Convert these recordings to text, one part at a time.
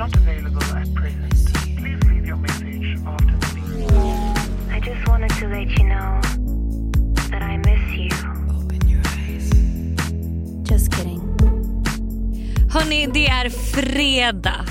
not available at present. Please leave your message after the beep. I just wanted to let you know that I miss you. Just kidding. Hörni, det är fredag.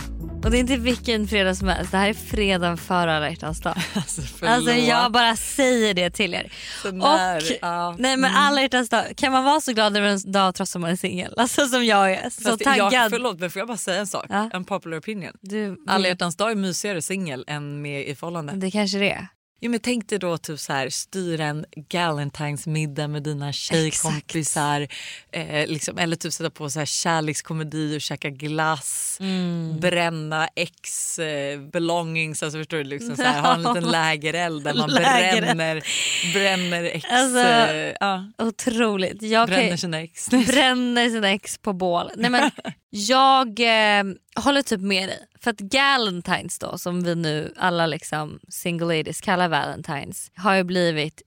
Och det är inte vilken fredag som helst. Det här är fredagen före alla hjärtans dag. Alltså, förlåt. Alltså jag bara säger det till er. Så när- och, ja. nej men alla hjärtans dag. Kan man vara så glad över en dag trots att man är singel? Alltså som jag är. Så Fast taggad. Jag, förlåt men får jag bara säga en sak? Ja. En popular opinion. Du, Alla hjärtans dag är mysigare singel än med i förhållande. det kanske det är. Jo, men tänk dig då typ så här, styra en Galentines middag med dina tjejkompisar. Eh, liksom, eller typ sätta på så här kärlekskomedi och käka glass. Mm. Bränna ex eh, belongings. Alltså, förstår du? Liksom, så här, ha en liten lägereld där man Lägereld. bränner, bränner ex. Alltså, eh, ja, Otroligt. Jag kan- bränner sina ex. bränner sina ex på bål. Nej, men jag eh, håller typ med dig. För att Galentines då som vi nu alla liksom single ladies kallar Valentines har ju blivit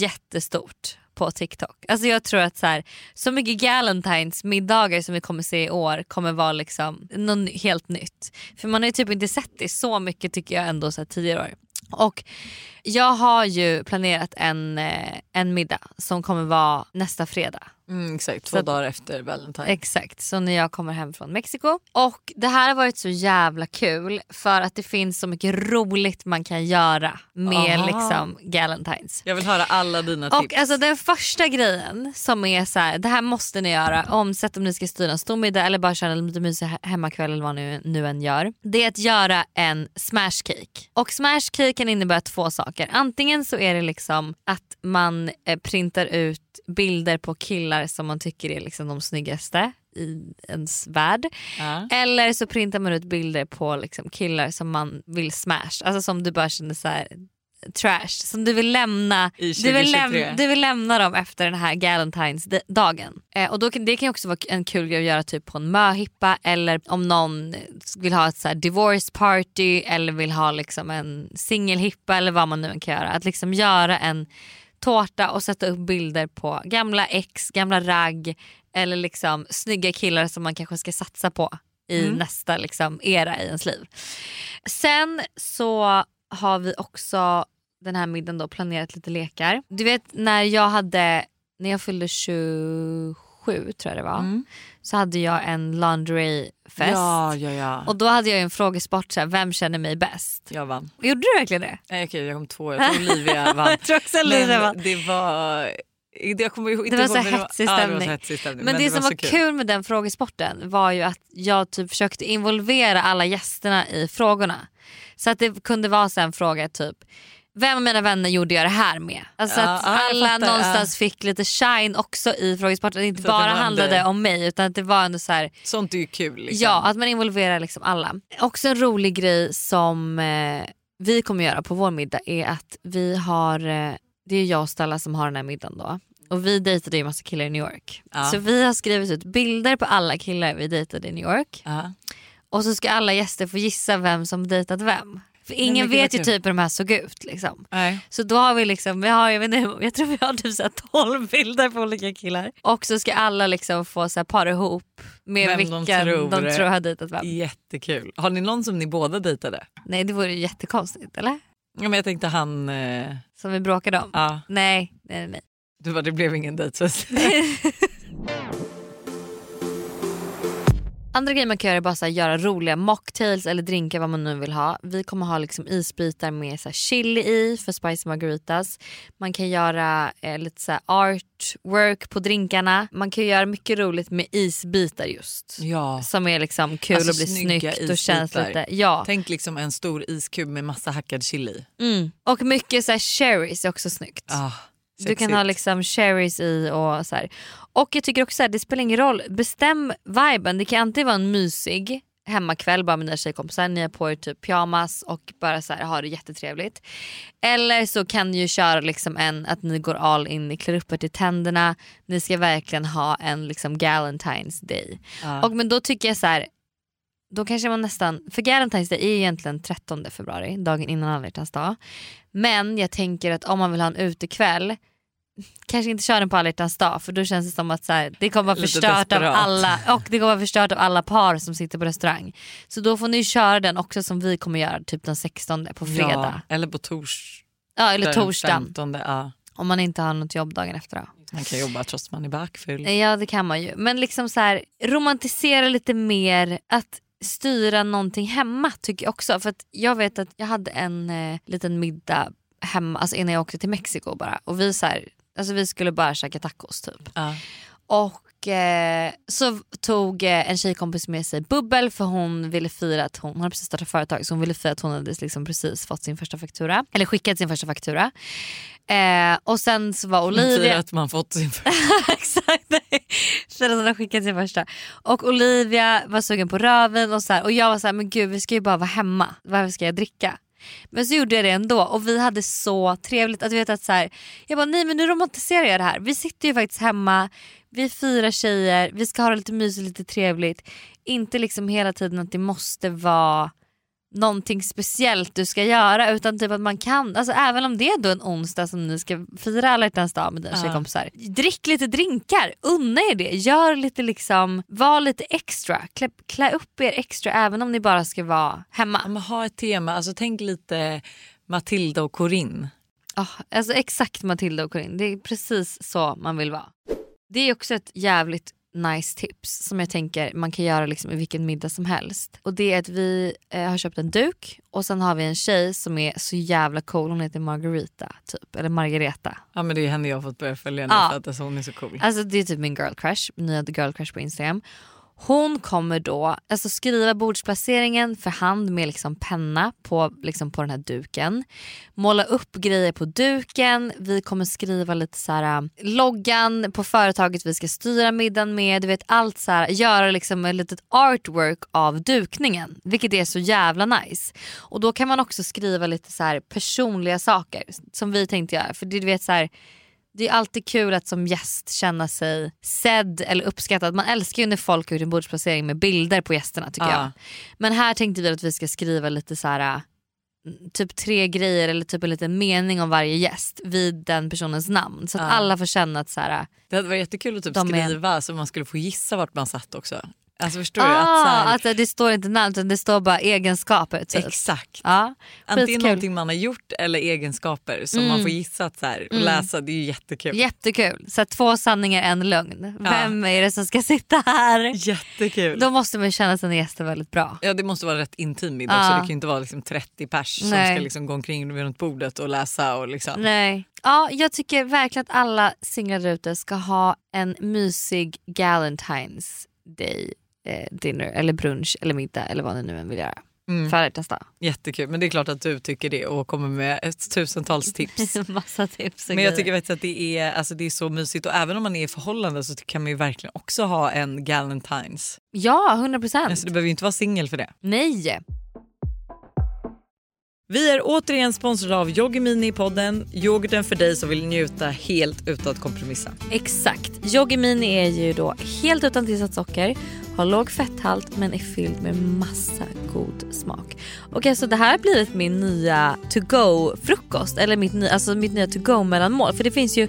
jättestort på TikTok. Alltså jag tror att så, här, så mycket Galentines middagar som vi kommer se i år kommer vara liksom något helt nytt. För man har ju typ inte sett det så mycket tycker jag ändå så här tidigare år. Och jag har ju planerat en, eh, en middag som kommer vara nästa fredag. Mm, exakt, två Så dagar efter Valentine. Exakt, så när jag kommer hem från Mexiko. Och det här har varit så jävla kul för att det finns så mycket roligt man kan göra med Aha. liksom Galentines. Jag vill höra alla dina Och tips. alltså den första grejen som är så här, det här måste ni göra oavsett om ni ska styra en stor middag eller bara köra en lite mysig he- hemmakväll eller vad ni nu än gör. Det är att göra en smash cake. Och smash cake kan innebära två saker. Antingen så är det liksom att man eh, printar ut bilder på killar som man tycker är liksom de snyggaste i ens värld. Ja. Eller så printar man ut bilder på liksom killar som man vill smash. Alltså som du bara känner så här trash. Som du vill lämna du vill, 2023. läm- du vill lämna dem efter den här Galentines-dagen. Eh, och då kan, det kan också vara en kul grej att göra typ på en möhippa eller om någon vill ha ett så divorce party eller vill ha liksom en singelhippa eller vad man nu kan göra. Att liksom göra en tårta och sätta upp bilder på gamla ex, gamla ragg eller liksom snygga killar som man kanske ska satsa på i Mm. nästa liksom era i ens liv. Sen så har vi också den här middagen då planerat lite lekar. Du vet när jag hade, när jag fyllde 27 tror jag det var, Mm. så hade jag en lingerie-fest. Ja, ja, ja. Och då hade jag en frågesport, så här, vem känner mig bäst? jag vann. Gjorde du verkligen det? Nej, okej, jag kom två. Jag tror Olivia vann. jag tror också Olivia vann. det var... Det var så hetsig Ja, det var stämning. Men, det, som var så kul. med den frågesporten var ju att jag typ försökte involvera alla gästerna i frågorna. Så att det kunde vara så en fråga typ vem av mina vänner gjorde jag det här med? Alltså Ja, att ja, alla fattar, någonstans fick lite shine också i frågesporten. Att det inte Så det bara en handlade om mig utan att det var ändå så här, Sånt är ju kul. Liksom. ja att man involverar liksom alla. Också en rolig grej som eh, vi kommer göra på vår middag är att vi har, eh, det är jag och Stella som har den här middagen då. Och vi dejtade ju massa killar i New York. Ja. Så vi har skrivit ut bilder på alla killar vi dejtade i New York. Ja. Och så ska alla gäster få gissa vem som dejtat vem. För ingen vet ju typ hur de här såg ut. Liksom. Nej. Så då har vi liksom, vi har, jag, vet inte, jag tror vi har typ så här 12 bilder på olika killar. Och så ska alla liksom få så här para ihop med Vem vilka de de tror tror, det. har dejtat vem. Jättekul. Har ni någon som ni båda dejtade? Nej det vore ju jättekonstigt eller? Ja, men jag tänkte han... Eh, Som vi bråkade om. ja, Nej, nej, nej. det, var, det blev ingen dejt. Andra grejer man kan göra är bara här, göra roliga mocktails eller drinkar vad man nu vill ha. Vi kommer ha liksom isbitar med så här, chili i för spicy margaritas. Man kan göra eh, lite så här, artwork på drinkarna. Man kan göra mycket roligt med isbitar just. Ja. Som är liksom kul Alltså, och blir snyggt och känns isbitar. lite... Ja. Tänk liksom en stor iskub med massa hackad chili. Mm. Och mycket så här, cherries är också snyggt. Ah, Du kan sexigt. ha liksom cherries i och så här. Och jag tycker också att det spelar ingen roll, bestäm viben. Det kan antingen vara en mysig hemmakväll bara med dina tjejkompisar, ni har på er typ pyjamas och bara så här, har det jättetrevligt. Eller så kan ni ju köra liksom en att ni går all in, ni klär upp er till tänderna, ni ska verkligen ha en liksom Galentines day. Ja. Och men då tycker jag så här, då kanske man nästan, för Galentines Day är egentligen 13 februari, dagen innan alla dag. Men jag tänker att om man vill ha en utekväll kanske inte kör den på alla dag för då känns det som att så här, det kommer vara förstört av alla och det kommer vara förstört av alla par som sitter på restaurang. Så då får ni köra den också som vi kommer göra typ den 16 på fredag. Ja, eller på tors... Ja, eller torsdagen 15, ja. om man inte har något jobb dagen efter. Då. Man kan jobba trots att man är bakfull. Ja det kan man ju. Men liksom så här, romantisera lite mer att styra någonting hemma tycker jag också. För att jag vet att jag hade en eh, liten middag hemma alltså innan jag åkte till Mexiko bara. Och vi, så här, alltså vi skulle bara käka tacos typ. Ja. Och eh, så tog eh, en tjejkompis med sig bubbel för hon ville fira att hon, hon hade precis startat företag så hon ville fira att hon hade liksom precis fått sin första faktura. Eller skickat sin första faktura. Eh, och sen så var Olivia... att man fått sin Exakt, nej. För att hon har skickat sin första. Och Olivia var sugen på röven och, så här, och jag var så här, men gud vi ska ju bara vara hemma. Varför ska jag dricka? Men så gjorde jag det ändå och vi hade så trevligt. Att vet att så här, jag bara nej men nu romantiserar jag det här. Vi sitter ju faktiskt hemma, vi är fyra tjejer, vi ska ha det lite mysigt, lite trevligt. Inte liksom hela tiden att det måste vara någonting speciellt du ska göra utan typ att man kan, alltså även om det är då en onsdag som ni ska fira alla hjärtans dag med dina Ja. tjejkompisar. Drick lite drinkar, unna er det, gör lite liksom, var lite extra, klä, klä upp er extra även om ni bara ska vara hemma. Ja, men ha ett tema, alltså tänk lite Matilda och Corinne. Ja, alltså exakt Matilda och Corinne, det är precis så man vill vara. Det är också ett jävligt nice tips som jag tänker man kan göra liksom i vilken middag som helst. Och det är att vi eh, har köpt en duk och sen har vi en tjej som är så jävla cool, hon heter Margarita typ, eller Margareta. Ja men det är henne jag har fått börja följa nu Ja. för att alltså, hon är så cool. Alltså det är typ min girl crush, nya girl crush på Instagram. Hon kommer då alltså skriva bordsplaceringen för hand med liksom penna på, liksom på den här duken. Måla upp grejer på duken. Vi kommer skriva lite så här äh, loggan på företaget vi ska styra middagen med. Du vet allt så här, göra liksom ett litet artwork av dukningen. Vilket är så jävla nice. Och då kan man också skriva lite så här personliga saker som vi tänkte göra. För du vet så här det är alltid kul att som gäst känna sig sedd eller uppskattad. Man älskar ju när folk har gjort en bordsplacering med bilder på gästerna tycker Ja. jag. Men här tänkte vi att vi ska skriva lite så här mm, typ tre grejer eller typ en liten mening om varje gäst vid den personens namn. Så att Ja. alla får känna att så här, Det hade varit jättekul att typ De är- skriva så man skulle få gissa vart man satt också. Alltså förstår du? Att så ah, här, alltså, det står inte namn utan det står bara egenskaper. Typ. Exakt. Ja, Antingen skitkul. någonting man har gjort eller egenskaper som Mm. man får gissa att så här, och Mm. läsa. Det är ju jättekul. Jättekul. Så att två sanningar en lögn. Vem är det som ska sitta här? Jättekul. Då måste man känna sina gäster väldigt bra. Ja det måste vara rätt intim middag Ja. Det kan ju inte vara liksom 30 pers som Nej. ska liksom gå omkring runt bordet och läsa. Och liksom. Nej. Ja, jag tycker verkligen att alla singlar ute ska ha en mysig Galentine's day eh, dinner eller brunch eller middag eller vad ni nu än vill göra. Mm. För hjärtans dag. Jättekul. Men det är klart att du tycker det och kommer med ett tusentals tips. Massa tips Men jag grejer. tycker faktiskt att det är, alltså det är så mysigt och även om man är i förhållande så kan man ju verkligen också ha en Galentines. Ja, 100 procent. Alltså du behöver ju inte vara singel för det. Nej. Vi är återigen sponsrade av Yoggi Mini i podden. Yoghurten för dig som vill njuta helt utan att kompromissa. Exakt. Yoggi Mini är ju då helt utan tillsatt socker, har låg fetthalt men är fylld med massa god smak. Och så det här har blivit min nya to go frukost eller mitt, alltså mitt nya to go mellanmål för det finns ju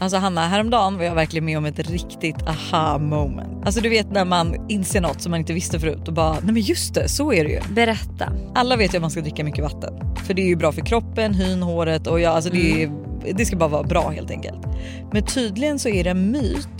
Alltså Hanna, häromdagen var jag verkligen med om ett riktigt aha moment. Alltså du vet när man inser något som man inte visste förut och bara nej men just det, så är det ju. Berätta. Alla vet ju att man ska dricka mycket vatten. För det är ju bra för kroppen, hyn, håret och ja, alltså det, är, det ska bara vara bra helt enkelt. Men tydligen så är det en myt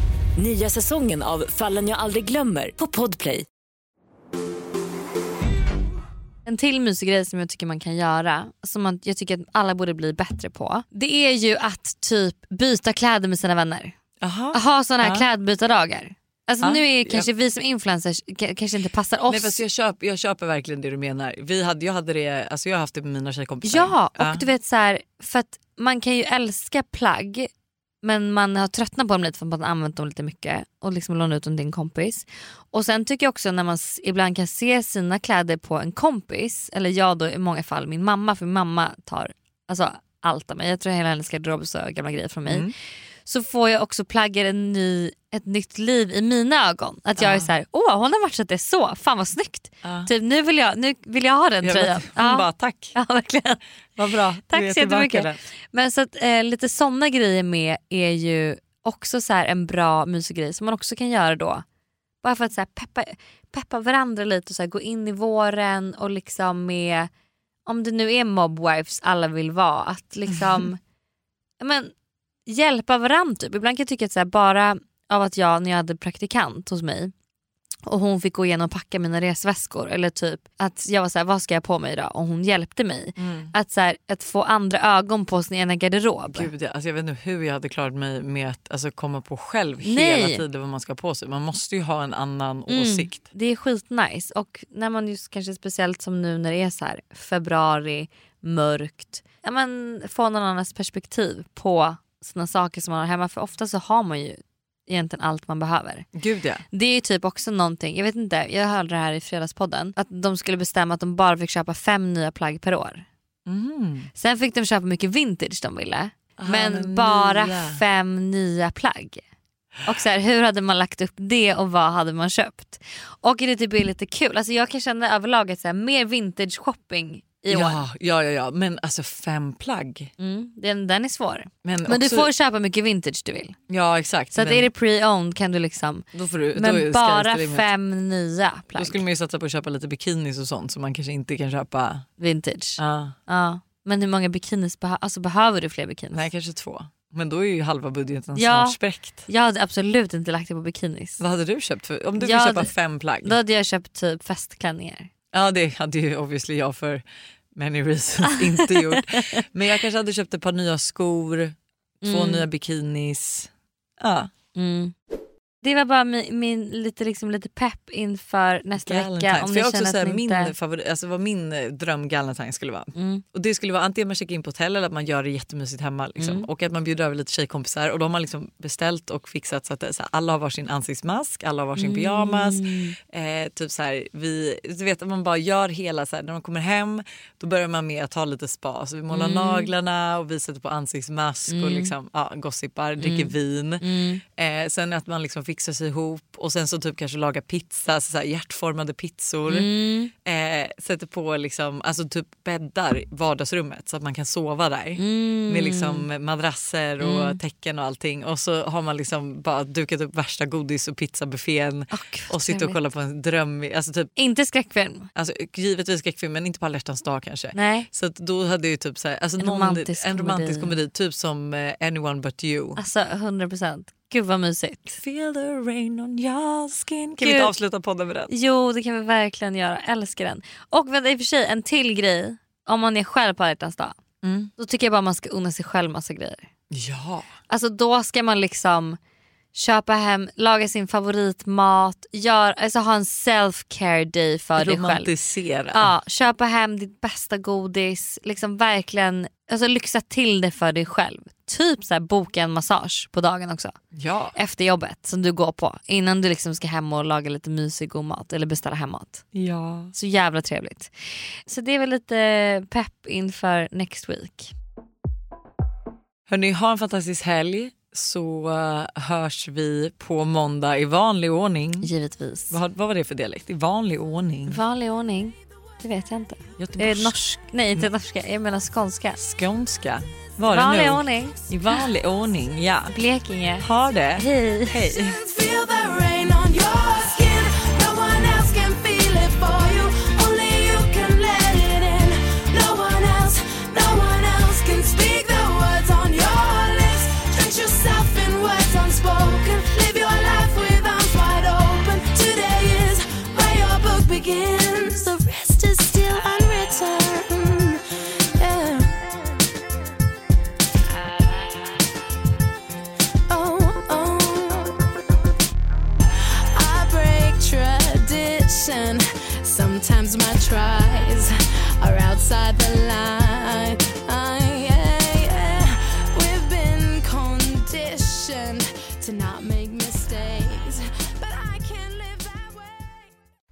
Nya säsongen av Fallen jag aldrig glömmer på Podplay. En till mysig grej som jag tycker man kan göra, som man, jag tycker att alla borde bli bättre på. Det är ju att typ byta kläder med sina vänner. Aha. Ha såna här Ja. klädbytardagar. Alltså Ja, nu är kanske vi som influencers kanske inte passar oss. Nej, fast jag, köper, jag köper verkligen det du menar. Vi hade, jag, hade det, alltså jag har haft det med mina tjejkompisar. Ja och du vet så här, för att man kan ju älska plagg men man har tröttnat på dem lite för att man har använt dem lite mycket och liksom lånat ut dem till en kompis. Och sen tycker jag också när man ibland kan se sina kläder på en kompis, eller jag då i många fall min mamma, för min mamma tar alltså, allt av mig. Jag tror hela hennes garderob är gamla grejer från mig. Mm. Så får jag också plaggar en ny, ett nytt liv i mina ögon. Att jag är så här, åh hon har matchat det så, fan vad snyggt. Typ, nu, vill jag, nu vill jag ha den Jag tröjan. hon Ja. bara tack. ja verkligen. Vad bra. Tack så jättemycket. Men så att eh, lite sådana grejer med är ju också så en bra mysig grej som man också kan göra då. Bara för att så peppa, peppa varandra lite och så gå in i våren och liksom med, om det nu är mobwives alla vill vara, att liksom men, hjälpa varandra. Typ. Ibland kan jag tycka att här, bara av att jag när jag hade praktikant hos mig och hon fick gå igenom och packa mina resväskor eller typ att jag var så här, vad ska jag på mig idag och hon hjälpte mig. Att, så här, att få andra ögon på sin ena garderob. Gud, jag, alltså jag vet inte hur jag hade klarat mig med att alltså, komma på själv Nej. hela tiden vad man ska ha på sig. Man måste ju ha en annan Mm. åsikt. Det är skitnice och när man just kanske speciellt som nu när det är så här februari, mörkt. Ja, men få någon annans perspektiv på såna saker som man har hemma för ofta så har man ju egentligen allt man behöver. Gud ja. Det är ju typ också någonting, jag vet inte, jag hörde det här i fredagspodden, att de skulle bestämma att de bara fick köpa fem nya plagg per år. Mm. Sen fick de köpa mycket vintage de ville. men men bara nya. fem nya plagg. Och så här, hur hade man lagt upp det och vad hade man köpt? Och det typ är lite kul, alltså jag kan känna överlag att så här, mer vintage shopping i år. Ja, ja, ja, ja, men alltså fem plagg. Mm, den, den är svår. Men, Men du också- får köpa mycket vintage du vill. Ja exakt. Så att men är det pre-owned kan du liksom, då du, då men bara fem nya Då plagg. skulle man ju satsa på att köpa lite bikinis och sånt som man kanske inte kan köpa. Vintage. Ja. Ja. Men hur många bikinis beha- alltså, behöver du fler bikinis? Nej kanske två. Men då är ju halva budgeten Ja. snart spräckt. Jag hade absolut inte lagt det på bikinis. Vad hade du köpt för? Om du Jag fick köpa hade- fem plagg? Då hade jag köpt typ festklänningar. Ja det hade ju obviously jag för many reasons inte gjort. Men jag kanske hade köpt ett par nya skor, två Mm. nya bikinis. Ja. Mm. Det var bara min, min lite, liksom, lite pepp inför nästa vecka. Om jag också att säga, min, inte... favorit, alltså vad min eh, dröm Galentine skulle vara. Mm. Och det skulle vara antingen man checkar in på hotell eller att man gör det jättemysigt hemma. Liksom. Mm. Och att man bjuder över lite tjejkompisar och de har liksom beställt och fixat så att så här, alla har varsin ansiktsmask, alla har varsin pyjamas. Mm. Eh, typ så här, vi, du vet att man bara gör hela så här, när man kommer hem då börjar man med att ta lite spa. Så vi målar Mm. naglarna och vi sätter på ansiktsmask och liksom, ja, gossipar, dricker vin. Mm. Eh, sen att man liksom fixa sig ihop och sen så typ kanske laga pizza, så här hjärtformade pizzor. Mm. Eh, sätter på liksom, alltså typ bäddar vardagsrummet så att man kan sova där. Mm. Med liksom madrasser och täcken och allting. Och så har man liksom bara dukat upp värsta godis och pizzabuffén. Vad och sitter och kollar på en dröm. Alltså typ, Inte skräckfilm. alltså, givetvis skräckfilm men inte på alla dag kanske. Nej. Så då hade ju typ så här, alltså En någon, romantisk en romantisk komedi. komedi. Typ som eh, Anyone but you. Alltså 100 procent. Gud vad mysigt. Feel the rain on your skin. Kan Gud. vi inte avsluta podden med den? Jo det kan vi verkligen göra. Älskar den. Och vänta, i och för sig en till grej. Om man är själv på alla dag. Mm. Då tycker jag bara man ska unna sig själv massa grejer. Ja. Alltså då ska man liksom köpa hem, laga sin favoritmat, gör, alltså ha en self-care day för dig själv. Romantisera. Ja, köpa hem ditt bästa godis, liksom verkligen alltså lyxa till det för dig själv. Typ så här, boka en massage på dagen också. Ja. Efter jobbet som du går på. Innan du liksom ska hem och laga lite mysig god mat eller beställa hem mat. ja. Så jävla trevligt. Så det är väl lite pepp inför next week. Hörni, ha en fantastisk helg så eh, hörs vi på måndag i vanlig ordning. Givetvis. Vad, vad var det för dialekt? I vanlig ordning? Vanlig ordning. Det vet jag inte. Göteborgs... Eh, norsk, nej inte norska, jag menar skånska. Skånska. Var det Vanlig nu? ordning. I vanlig ordning, ja. Blekinge. Ha det. Hej. Hej.